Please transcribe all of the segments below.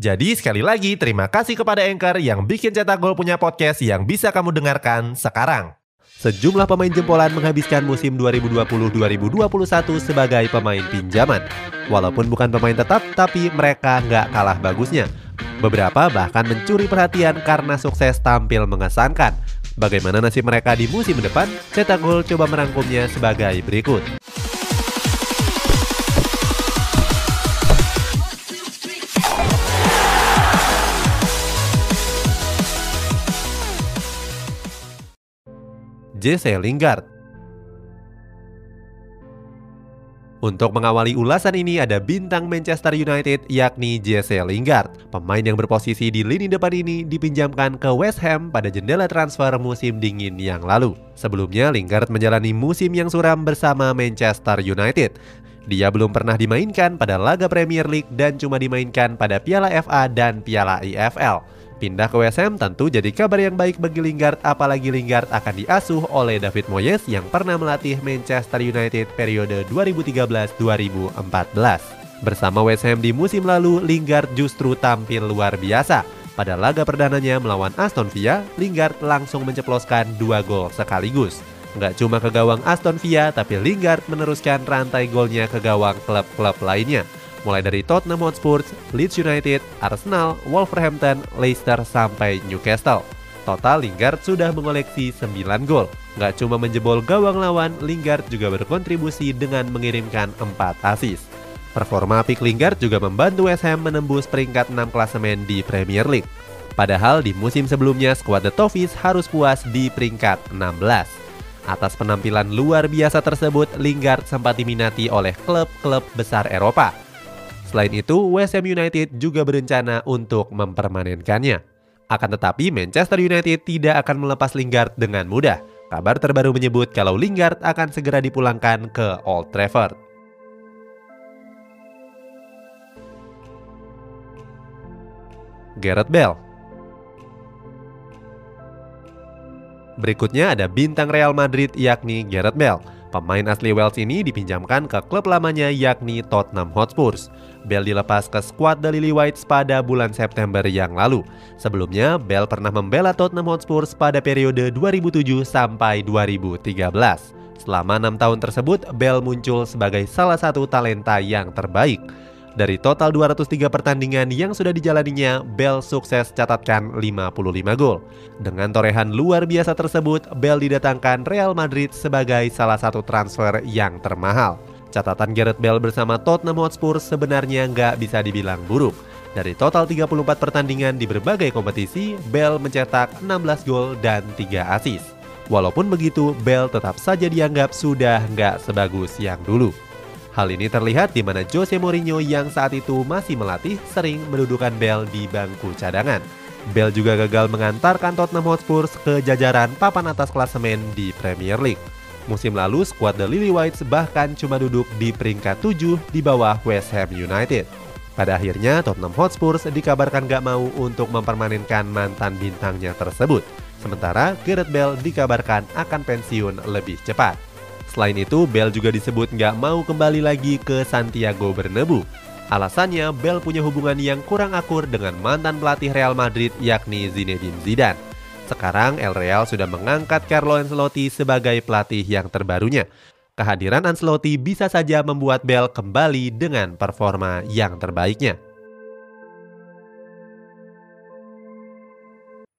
Jadi sekali lagi terima kasih kepada Anchor yang bikin Cetak Gol punya podcast yang bisa kamu dengarkan sekarang. Sejumlah pemain jempolan menghabiskan musim 2020-2021 sebagai pemain pinjaman. Walaupun bukan pemain tetap, tapi mereka nggak kalah bagusnya. Beberapa bahkan mencuri perhatian karena sukses tampil mengesankan. Bagaimana nasib mereka di musim depan? Cetak Gol coba merangkumnya sebagai berikut. Jesse Lingard. Untuk mengawali ulasan ini ada bintang Manchester United yakni Jesse Lingard. Pemain yang berposisi di lini depan ini dipinjamkan ke West Ham pada jendela transfer musim dingin yang lalu. Sebelumnya Lingard menjalani musim yang suram bersama Manchester United. Dia belum pernah dimainkan pada laga Premier League dan cuma dimainkan pada Piala FA dan Piala IFL. Pindah ke WSM tentu jadi kabar yang baik bagi Lingard apalagi Lingard akan diasuh oleh David Moyes yang pernah melatih Manchester United periode 2013-2014. Bersama West Ham di musim lalu, Lingard justru tampil luar biasa. Pada laga perdananya melawan Aston Villa, Lingard langsung menceploskan dua gol sekaligus. Nggak cuma ke gawang Aston Villa, tapi Lingard meneruskan rantai golnya ke gawang klub-klub lainnya mulai dari Tottenham Hotspur, Leeds United, Arsenal, Wolverhampton, Leicester sampai Newcastle. Total Lingard sudah mengoleksi 9 gol. Nggak cuma menjebol gawang lawan, Lingard juga berkontribusi dengan mengirimkan 4 assist. Performa apik Lingard juga membantu West Ham menembus peringkat 6 klasemen di Premier League. Padahal di musim sebelumnya skuad The Toffees harus puas di peringkat 16. Atas penampilan luar biasa tersebut, Lingard sempat diminati oleh klub-klub besar Eropa Selain itu, West Ham United juga berencana untuk mempermanenkannya. Akan tetapi, Manchester United tidak akan melepas Lingard dengan mudah. Kabar terbaru menyebut kalau Lingard akan segera dipulangkan ke Old Trafford. Gareth Bale Berikutnya ada bintang Real Madrid yakni Gareth Bale. Pemain asli Wales ini dipinjamkan ke klub lamanya yakni Tottenham Hotspur. Bell dilepas ke skuad The Lily Whites pada bulan September yang lalu. Sebelumnya, Bell pernah membela Tottenham Hotspur pada periode 2007 sampai 2013. Selama enam tahun tersebut, Bell muncul sebagai salah satu talenta yang terbaik. Dari total 203 pertandingan yang sudah dijalaninya, Bell sukses catatkan 55 gol. Dengan torehan luar biasa tersebut, Bell didatangkan Real Madrid sebagai salah satu transfer yang termahal. Catatan Gareth Bale bersama Tottenham Hotspur sebenarnya nggak bisa dibilang buruk. Dari total 34 pertandingan di berbagai kompetisi, Bale mencetak 16 gol dan 3 assist. Walaupun begitu, Bale tetap saja dianggap sudah nggak sebagus yang dulu. Hal ini terlihat di mana Jose Mourinho yang saat itu masih melatih sering mendudukan Bell di bangku cadangan. Bell juga gagal mengantarkan Tottenham Hotspur ke jajaran papan atas klasemen di Premier League. Musim lalu, skuad The Lily Whites bahkan cuma duduk di peringkat 7 di bawah West Ham United. Pada akhirnya, Tottenham Hotspur dikabarkan gak mau untuk mempermanenkan mantan bintangnya tersebut. Sementara Gareth Bale dikabarkan akan pensiun lebih cepat. Selain itu, Bell juga disebut nggak mau kembali lagi ke Santiago Bernabeu. Alasannya, Bell punya hubungan yang kurang akur dengan mantan pelatih Real Madrid yakni Zinedine Zidane. Sekarang El Real sudah mengangkat Carlo Ancelotti sebagai pelatih yang terbarunya. Kehadiran Ancelotti bisa saja membuat Bell kembali dengan performa yang terbaiknya.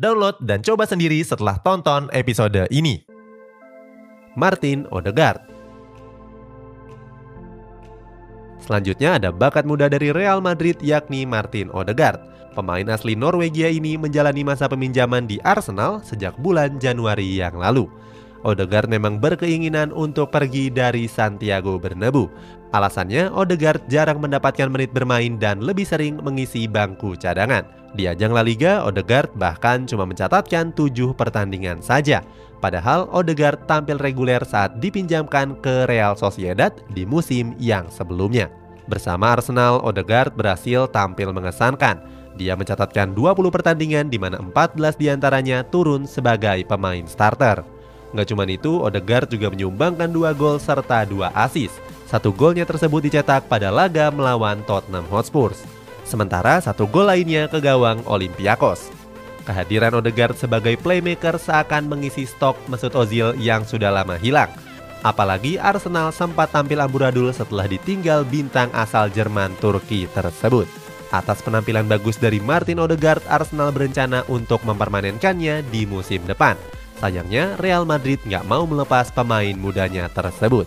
Download dan coba sendiri setelah tonton episode ini. Martin Odegaard. Selanjutnya ada bakat muda dari Real Madrid yakni Martin Odegaard. Pemain asli Norwegia ini menjalani masa peminjaman di Arsenal sejak bulan Januari yang lalu. Odegaard memang berkeinginan untuk pergi dari Santiago Bernabeu. Alasannya, Odegaard jarang mendapatkan menit bermain dan lebih sering mengisi bangku cadangan. Di ajang La Liga, Odegaard bahkan cuma mencatatkan 7 pertandingan saja. Padahal Odegaard tampil reguler saat dipinjamkan ke Real Sociedad di musim yang sebelumnya. Bersama Arsenal, Odegaard berhasil tampil mengesankan. Dia mencatatkan 20 pertandingan di mana 14 di antaranya turun sebagai pemain starter. Nggak cuma itu, Odegaard juga menyumbangkan dua gol serta dua assist. Satu golnya tersebut dicetak pada laga melawan Tottenham Hotspur. Sementara satu gol lainnya ke gawang Olympiakos. Kehadiran Odegaard sebagai playmaker seakan mengisi stok Mesut Ozil yang sudah lama hilang. Apalagi Arsenal sempat tampil amburadul setelah ditinggal bintang asal Jerman Turki tersebut. Atas penampilan bagus dari Martin Odegaard, Arsenal berencana untuk mempermanenkannya di musim depan. Sayangnya Real Madrid nggak mau melepas pemain mudanya tersebut.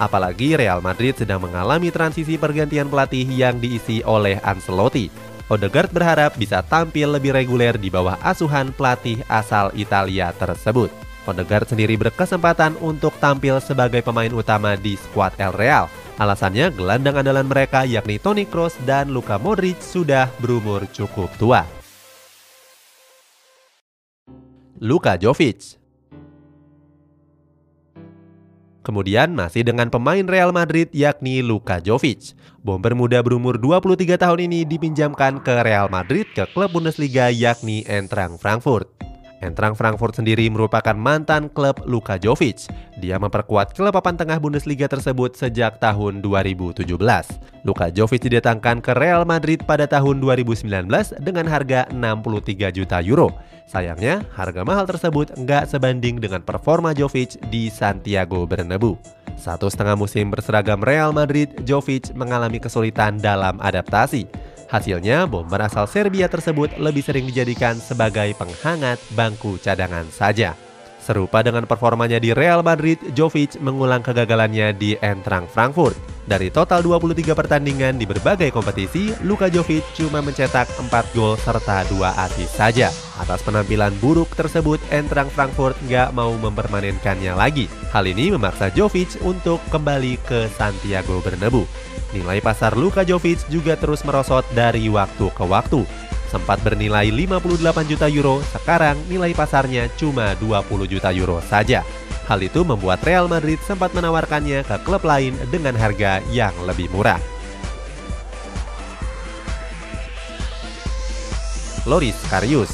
Apalagi Real Madrid sedang mengalami transisi pergantian pelatih yang diisi oleh Ancelotti. Odegaard berharap bisa tampil lebih reguler di bawah asuhan pelatih asal Italia tersebut. Odegaard sendiri berkesempatan untuk tampil sebagai pemain utama di skuad El Real. Alasannya gelandang andalan mereka yakni Toni Kroos dan Luka Modric sudah berumur cukup tua. Luka Jovic Kemudian masih dengan pemain Real Madrid yakni Luka Jovic. Bomber muda berumur 23 tahun ini dipinjamkan ke Real Madrid ke klub Bundesliga yakni Eintracht Frankfurt. Entrang Frankfurt sendiri merupakan mantan klub Luka Jovic. Dia memperkuat klub papan tengah Bundesliga tersebut sejak tahun 2017. Luka Jovic didatangkan ke Real Madrid pada tahun 2019 dengan harga 63 juta euro. Sayangnya, harga mahal tersebut nggak sebanding dengan performa Jovic di Santiago Bernabeu. Satu setengah musim berseragam Real Madrid, Jovic mengalami kesulitan dalam adaptasi. Hasilnya, bomber asal Serbia tersebut lebih sering dijadikan sebagai penghangat bangku cadangan saja. Serupa dengan performanya di Real Madrid, Jovic mengulang kegagalannya di Eintracht Frankfurt. Dari total 23 pertandingan di berbagai kompetisi, Luka Jovic cuma mencetak 4 gol serta 2 assist saja. Atas penampilan buruk tersebut, Eintracht Frankfurt nggak mau mempermanenkannya lagi. Hal ini memaksa Jovic untuk kembali ke Santiago Bernabeu. Nilai pasar Luka Jovic juga terus merosot dari waktu ke waktu. Sempat bernilai 58 juta euro, sekarang nilai pasarnya cuma 20 juta euro saja. Hal itu membuat Real Madrid sempat menawarkannya ke klub lain dengan harga yang lebih murah. Loris Karius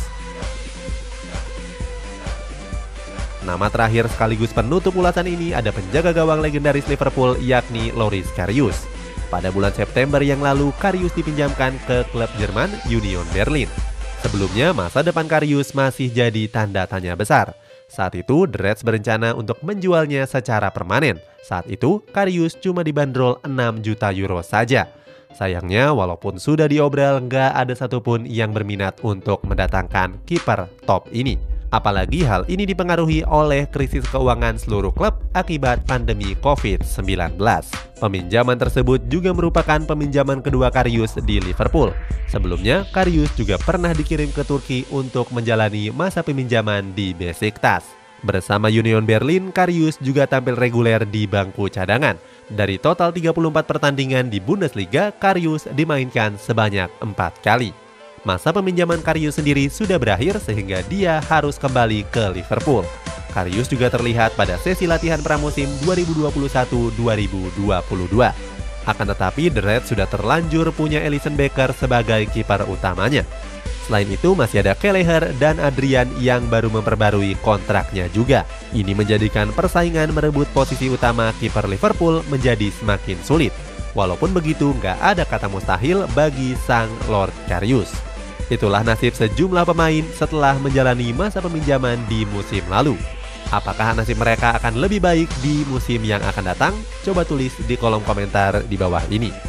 Nama terakhir sekaligus penutup ulasan ini ada penjaga gawang legendaris Liverpool yakni Loris Karius. Pada bulan September yang lalu, Karius dipinjamkan ke klub Jerman Union Berlin. Sebelumnya, masa depan Karius masih jadi tanda tanya besar. Saat itu, The Reds berencana untuk menjualnya secara permanen. Saat itu, Karius cuma dibanderol 6 juta euro saja. Sayangnya, walaupun sudah diobral, nggak ada satupun yang berminat untuk mendatangkan kiper top ini. Apalagi hal ini dipengaruhi oleh krisis keuangan seluruh klub akibat pandemi COVID-19. Peminjaman tersebut juga merupakan peminjaman kedua Karius di Liverpool. Sebelumnya, Karius juga pernah dikirim ke Turki untuk menjalani masa peminjaman di Besiktas. Bersama Union Berlin, Karius juga tampil reguler di bangku cadangan. Dari total 34 pertandingan di Bundesliga, Karius dimainkan sebanyak 4 kali. Masa peminjaman Karius sendiri sudah berakhir sehingga dia harus kembali ke Liverpool. Karius juga terlihat pada sesi latihan pramusim 2021-2022. Akan tetapi, The Reds sudah terlanjur punya Ellison Becker sebagai kiper utamanya. Selain itu, masih ada Kelleher dan Adrian yang baru memperbarui kontraknya juga. Ini menjadikan persaingan merebut posisi utama kiper Liverpool menjadi semakin sulit. Walaupun begitu, nggak ada kata mustahil bagi sang Lord Karius. Itulah nasib sejumlah pemain setelah menjalani masa peminjaman di musim lalu. Apakah nasib mereka akan lebih baik di musim yang akan datang? Coba tulis di kolom komentar di bawah ini.